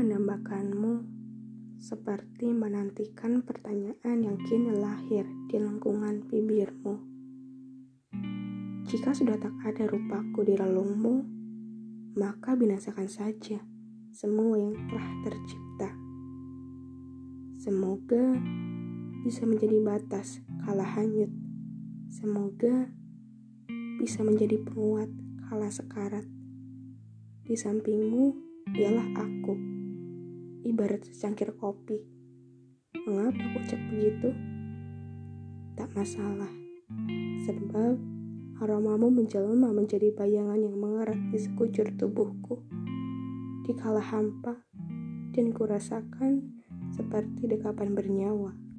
Meninggalkanmu seperti menantikan pertanyaan yang kini lahir di lengkungan bibirmu. Jika sudah tak ada rupaku di relungmu, maka binasakan saja semua yang telah tercipta. Semoga bisa menjadi batas kala hanyut. Semoga bisa menjadi penguat kala sekarat. Di sampingmu ialah aku, ibarat secangkir kopi. Mengapa aku cek begitu? Tak masalah, sebab Aromamu menjelma menjadi bayangan yang mengerat di sekujur tubuhku. Di kala hampa, dan kurasakan seperti dekapan bernyawa.